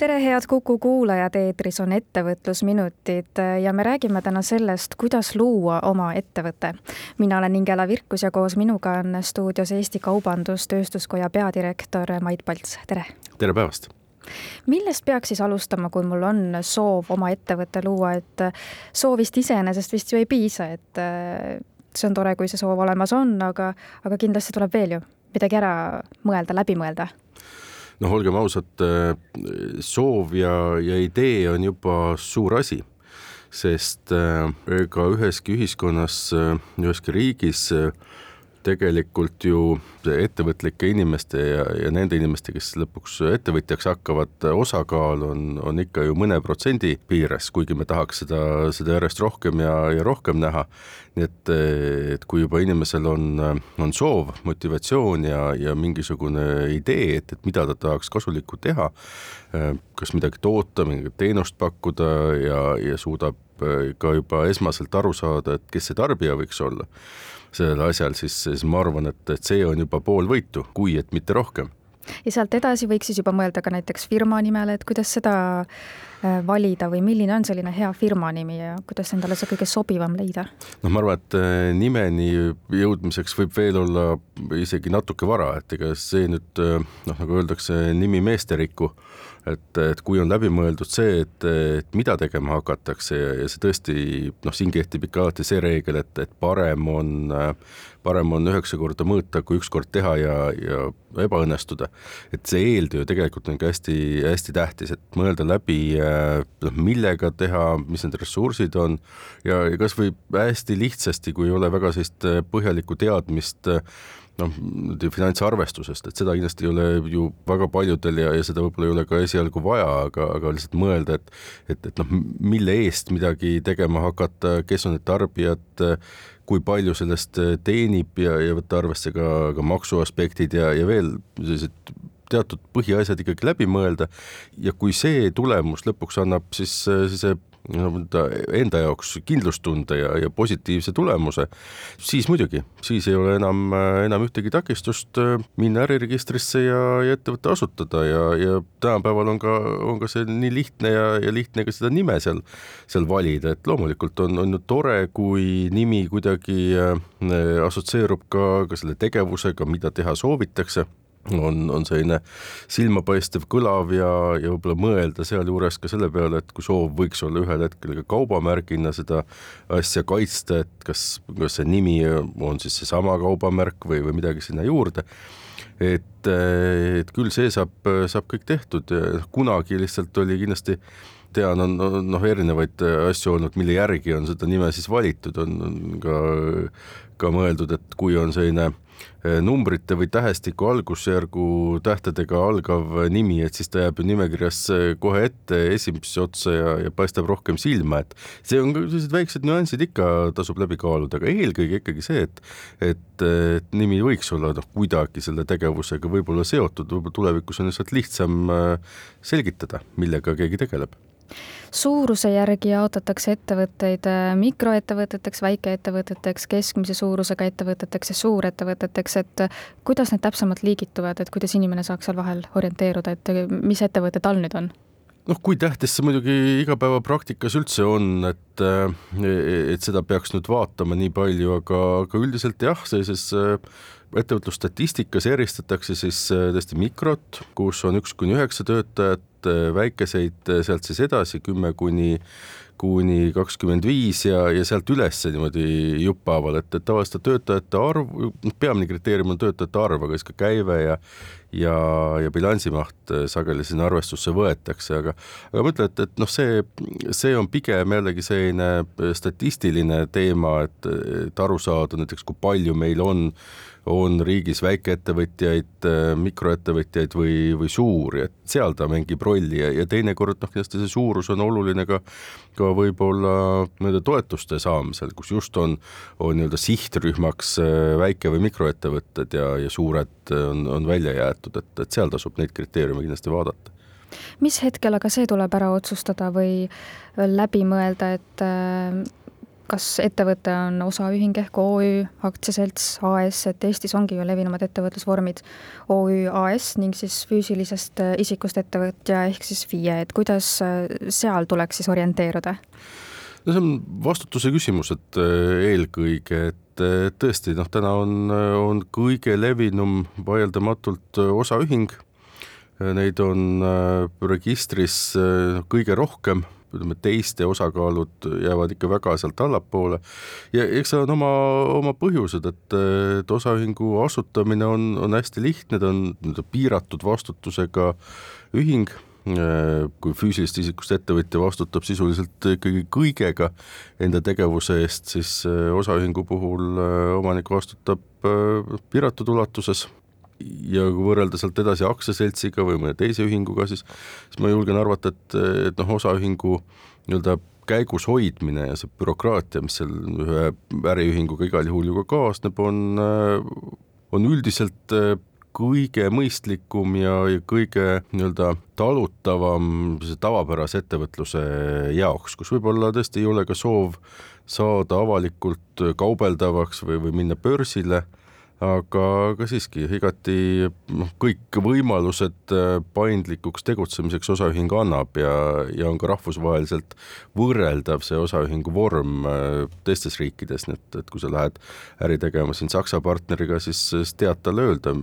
tere, head Kuku kuulajad, eetris on ettevõtlusminutid ja me räägime täna sellest, kuidas luua oma ettevõte. mina olen Ingela Virkus ja koos minuga on stuudios Eesti Kaubandus-Tööstuskoja peadirektor Mait Palts, tere! tere päevast! millest peaks siis alustama, kui mul on soov oma ettevõte luua, et soovist iseenesest vist ju ei piisa, et see on tore, kui see soov olemas on, aga, aga kindlasti tuleb veel ju midagi ära mõelda, läbi mõelda noh, olgem ausad, äh, soov ja, ja idee on juba suur asi, sest äh, ega üheski ühiskonnas, äh, üheski riigis tegelikult ju ettevõtlike inimeste ja, ja nende inimeste, kes lõpuks ettevõtjaks hakkavad, osakaal on, on ikka ju mõne protsendi piires, kuigi me tahaks seda, seda järjest rohkem ja, ja rohkem näha. nii et, et kui juba inimesel on, on soov, motivatsioon ja, ja mingisugune idee, et, et mida ta tahaks kasulikku teha, kas midagi toota, mingit teenust pakkuda ja, ja suudab ka juba esmaselt aru saada, et kes see tarbija võiks olla sellel asjal, siis, siis ma arvan, et, et see on juba pool võitu, kui et mitte rohkem. Ja sealt edasi võiks siis juba mõelda ka näiteks firma nimele, et kuidas seda valida või milline on selline hea firma nimi ja kuidas endale see kõige sobivam leida? noh, ma arvan, et äh, nimeni jõudmiseks võib veel olla isegi natuke vara, et ega see nüüd äh, noh, nagu öeldakse, nimi meest ei riku et, et kui on läbimõeldud see, et, et mida tegema hakatakse ja, ja see tõesti noh, siin kehtib ikka alati see reegel, et, et parem on, parem on üheksa korda mõõta, kui üks kord teha ja, ja ebaõnnestuda. et see eeltöö tegelikult on ka hästi-hästi tähtis, et mõelda läbi noh, millega teha, mis need ressursid on. Ja, kasvõi hästi lihtsasti, kui ei ole väga sellist põhjalikku teadmist noh, finantsarvestusest, et seda kindlasti ei ole ju väga paljudel ja, ja seda võib-olla ei ole ka esialgu vaja, aga, aga lihtsalt mõelda, et et, et noh, mille eest midagi tegema hakata, kes on need tarbijad, kui palju sellest teenib ja, ja võtta arvesse ka, ka maksuaspektid ja, ja veel sellised teatud põhiasjad ikkagi läbi mõelda ja kui see tulemus lõpuks annab siis sellise enda jaoks kindlustunde ja, ja positiivse tulemuse, siis muidugi, siis ei ole enam, enam ühtegi takistust äh, minna äriregistrisse ja, ja ettevõtte asutada ja, ja tänapäeval on ka, on ka see nii lihtne ja, ja lihtne ka seda nime seal, seal valida, et loomulikult on, on ju tore, kui nimi kuidagi äh, assotsieerub ka, ka selle tegevusega, mida teha soovitakse on, on selline silmapaistev, kõlav ja, ja võib-olla mõelda sealjuures ka selle peale, et kui soov võiks olla ühel hetkel ka kaubamärgina seda asja kaitsta, et kas, kas see nimi on siis seesama kaubamärk või, või midagi sinna juurde. et, et küll see saab, saab kõik tehtud kunagi lihtsalt oli kindlasti tean, on noh, erinevaid asju olnud, mille järgi on seda nime siis valitud, on, on ka, ka mõeldud, et kui on selline Eh, numbrite või tähestiku algusjärgu tähtedega algav nimi, et siis ta jääb ju nimekirjas eh, kohe ette esimesse otsa ja, ja paistab rohkem silma, et see on sellised väiksed nüansid ikka tasub läbi kaaluda, aga eelkõige ikkagi see, et et, et nimi võiks olla noh, kuidagi selle tegevusega võib-olla seotud, võib-olla tulevikus on lihtsalt lihtsam selgitada, millega keegi tegeleb suuruse järgi jaotatakse ettevõtteid äh, mikroettevõteteks, väikeettevõteteks, keskmise suurusega ettevõteteks ja suurettevõteteks, et äh, kuidas need täpsemalt liigituvad, et kuidas inimene saaks seal vahel orienteeruda, et äh, mis ettevõte tal nüüd on? Noh, kui tähtis see muidugi igapäevapraktikas üldse on, et, et seda peaks nüüd vaatama nii palju, aga, aga üldiselt jah, sellises ettevõtlusstatistikas eristatakse siis tõesti mikrot, kus on üks kuni üheksa töötajat, väikeseid sealt siis edasi kümme kuni kuni kakskümmend viis ja, ja sealt üles niimoodi jupphaaval, et, et tavaliselt töötajate arv, peamine kriteerium on töötajate arv, aga siis ka käive ja ja, ja bilansimaht sageli sinna arvestusse võetakse, aga aga ma ütlen, et, et noh, see, see on pigem jällegi selline statistiline teema, et, et aru saada näiteks, kui palju meil on on riigis väikeettevõtjaid, mikroettevõtjaid või, või suuri, et seal ta mängib rolli ja, ja teinekord noh, kindlasti see suurus on oluline ka, ka võib-olla nii-öelda toetuste saamisel, kus just on, on nii-öelda sihtrühmaks äh, väike- või mikroettevõtted ja, ja suured on, on välja jäetud, et, et seal tasub neid kriteeriume kindlasti vaadata mis hetkel aga see tuleb ära otsustada või läbi mõelda, et äh, kas ettevõte on osaühing ehk OÜ, aktsiaselts, AS, et Eestis ongi ju levinumad ettevõtlusvormid OÜ, AS ning siis füüsilisest äh, isikust ettevõtja ehk siis FIE, et kuidas äh, seal tuleks siis orienteeruda? No see on vastutuse küsimus, et äh, eelkõige, et tõesti noh, täna on, on kõige levinum vaieldamatult osaühing. Neid on registris kõige rohkem. Ütleme, teiste osakaalud jäävad ikka väga sealt allapoole. Ja eks seal on oma, oma põhjused, et, et osaühingu asutamine on, on hästi lihtne, ta on nii-öelda piiratud vastutusega ühing, kui füüsilisest isikust ettevõtja vastutab sisuliselt ikkagi kõigega enda tegevuse eest, siis osaühingu puhul omanik vastutab piiratud ulatuses. Ja kui võrrelda sealt edasi aktsiaseltsiga või mõne teise ühinguga, siis, siis ma julgen arvata, et, et noh, osaühingu nii-öelda käigus hoidmine ja see bürokraatia, mis seal ühe äriühinguga igal juhul ju ka kaasneb, on, on üldiselt kõige mõistlikum ja, ja kõige nii-öelda talutavam tavapärase ettevõtluse jaoks, kus võib-olla tõesti ei ole ka soov saada avalikult kaubeldavaks või, või minna börsile aga, aga siiski igati noh, kõik võimalused äh, paindlikuks tegutsemiseks osaühing annab ja, ja on ka rahvusvaheliselt võrreldav see osaühingu vorm äh, teistes riikides, nii et, et kui sa lähed äri tegema siin Saksa partneriga, siis, siis tead talle öelda,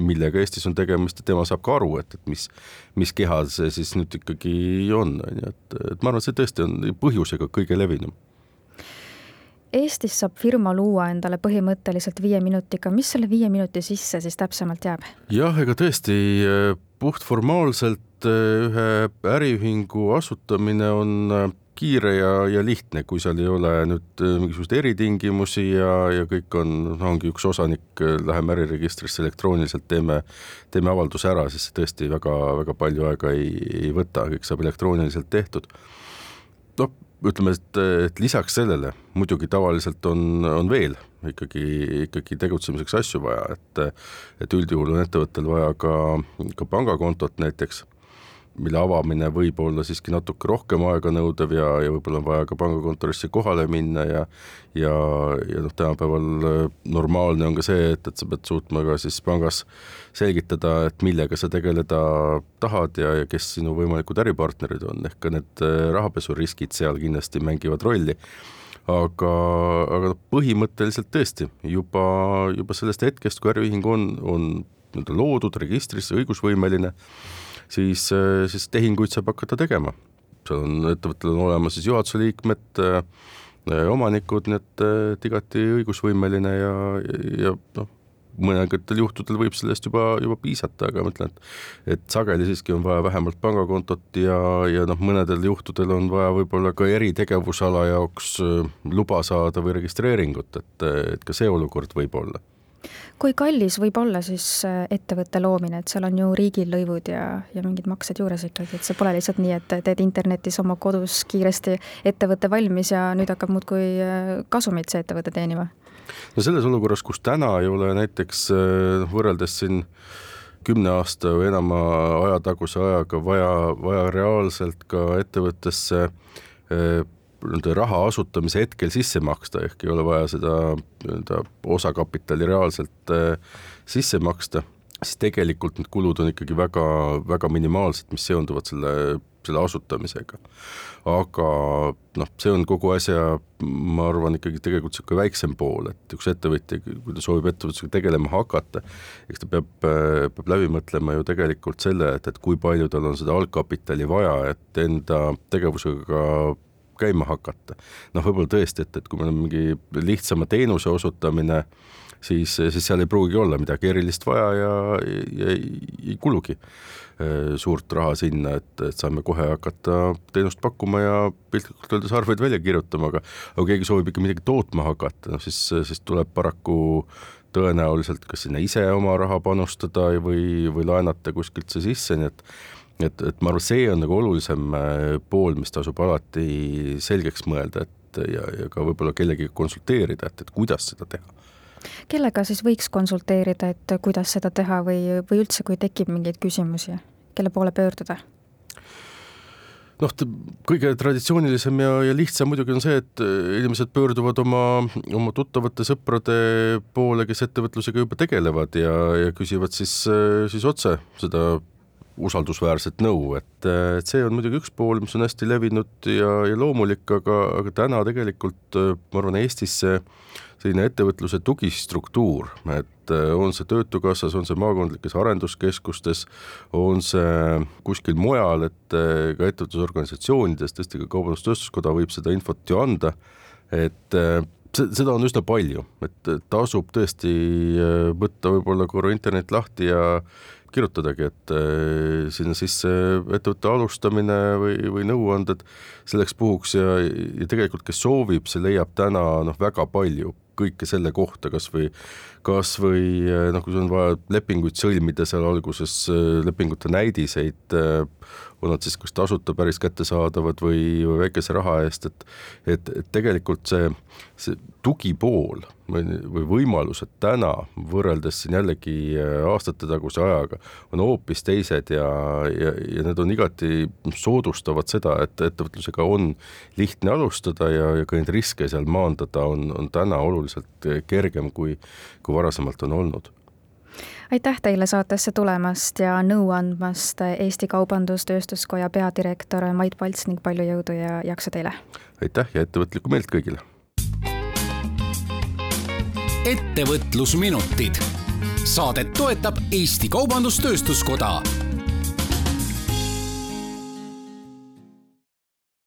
millega Eestis on tegemist ja tema saab ka aru, et, et mis, mis keha see siis nüüd ikkagi on, on ju, et, et ma arvan, et see tõesti on põhjusega kõige levinum Eestis saab firma luua endale põhimõtteliselt viie minutiga, mis selle viie minuti sisse siis täpsemalt jääb? jah, ega tõesti eh, puhtformaalselt eh, ühe äriühingu asutamine on eh, kiire ja, ja lihtne, kui seal ei ole nüüd mingisuguseid eritingimusi ja, ja kõik on, noh, ongi üks osanik, läheme äriregistrisse elektrooniliselt, teeme, teeme avalduse ära, siis see tõesti väga-väga palju aega ei, ei võta, kõik saab elektrooniliselt tehtud. noh ütleme, et, et lisaks sellele muidugi tavaliselt on, on veel ikkagi, ikkagi tegutsemiseks asju vaja, et et üldjuhul on ettevõttel vaja ka, ka pangakontot näiteks mille avamine võib olla siiski natuke rohkem aeganõudev ja, ja võib-olla on vaja ka pangakontorisse kohale minna ja ja, ja noh, tänapäeval äh, normaalne on ka see, et, et sa pead suutma ka siis pangas selgitada, et millega sa tegeleda tahad ja, ja kes sinu võimalikud äripartnerid on, ehk ka need äh, rahapesuriskid seal kindlasti mängivad rolli. Aga, aga noh, põhimõtteliselt tõesti juba, juba sellest hetkest, kui äriühing on, on nii-öelda loodud registrisse, õigusvõimeline siis, äh, siis tehinguid saab hakata tegema. seal on, ettevõttel on olemas siis juhatuse liikmed, äh, omanikud, nii et, et igati õigusvõimeline ja, ja noh, mõningatel juhtudel võib sellest juba, juba piisata, aga ma ütlen, et et sageli siiski on vaja vähemalt pangakontot ja, ja noh, mõnedel juhtudel on vaja võib-olla ka eritegevusala jaoks luba saada või registreeringut, et, et ka see olukord võib olla kui kallis võib olla siis äh, ettevõtte loomine, et seal on ju riigilõivud ja, ja mingid maksed juures ikkagi, et see pole lihtsalt nii, et teed internetis oma kodus kiiresti ettevõtte valmis ja nüüd hakkab muudkui äh, kasumit see ettevõte teenima? no selles olukorras, kus täna ei ole näiteks äh, võrreldes siin kümne aasta või enama aja taguse ajaga vaja, vaja reaalselt ka ettevõttesse nii-öelda raha asutamise hetkel sisse maksta, ehk ei ole vaja seda nii-öelda osakapitali reaalselt äh, sisse maksta, siis tegelikult need kulud on ikkagi väga, väga minimaalsed, mis seonduvad selle, selle asutamisega. aga noh, see on kogu asja, ma arvan, ikkagi tegelikult niisugune väiksem pool, et üks ettevõtja, kui ta soovib ettevõtlusega tegelema hakata, eks ta peab, peab läbi mõtlema ju tegelikult selle, et, et kui palju tal on seda algkapitali vaja, et enda tegevusega käima hakata. noh, võib-olla tõesti, et, et kui meil on mingi lihtsama teenuse osutamine, siis, siis seal ei pruugi olla midagi erilist vaja ja, ja ei, ei kulugi äh, suurt raha sinna, et, et saame kohe hakata teenust pakkuma ja piltlikult öeldes arveid välja kirjutama, aga aga keegi soovib ikka midagi tootma hakata, noh siis, siis tuleb paraku tõenäoliselt kas sinna ise oma raha panustada või, või laenata kuskilt see sisse, nii et et, et ma arvan, see on nagu olulisem äh, pool, mis tasub alati selgeks mõelda, et ja, ja ka võib-olla kellegagi konsulteerida, et, et kuidas seda teha kellega siis võiks konsulteerida, et kuidas seda teha või, või üldse, kui tekib mingeid küsimusi, kelle poole pöörduda? noh, kõige traditsioonilisem ja, ja lihtsam muidugi on see, et inimesed pöörduvad oma, oma tuttavate sõprade poole, kes ettevõtlusega juba tegelevad ja, ja küsivad siis, siis otse seda usaldusväärset nõu, et, et see on muidugi üks pool, mis on hästi levinud ja, ja loomulik, aga, aga täna tegelikult ma arvan, Eestis see selline ettevõtluse tugistruktuur, et on see Töötukassas, on see maakondlikes arenduskeskustes, on see kuskil mujal, et ka ettevõtlusorganisatsioonides, tõesti ka Kaubandus-Tööstuskoda võib seda infot ju anda, et seda on üsna palju, et tasub tõesti võtta võib-olla korra internet lahti ja kirjutadagi, et äh, sinna sisse ettevõtte alustamine või, või nõuanded selleks puhuks ja, ja tegelikult, kes soovib, see leiab täna noh, väga palju kõike selle kohta, kas või, kas või äh, noh, kui sul on vaja lepinguid sõlmida seal alguses, äh, lepingute näidiseid, on nad siis kas tasuta päris kättesaadavad või, või väikese raha eest, et et, et tegelikult see, see tugipool või, või võimalused täna võrreldes siin jällegi äh, aastatetaguse ajaga on hoopis teised ja, ja, ja need on igati soodustavad seda, et ettevõtlusega on lihtne alustada ja, ja ka neid riske seal maandada on, on täna oluliselt kergem, kui, kui varasemalt on olnud aitäh teile saatesse tulemast ja nõu andmast, Eesti Kaubandus-Tööstuskoja peadirektor Mait Palts ning palju jõudu ja jaksu teile! aitäh ja ettevõtlikku meelt kõigile! ettevõtlusminutid. saadet toetab Eesti Kaubandus-Tööstuskoda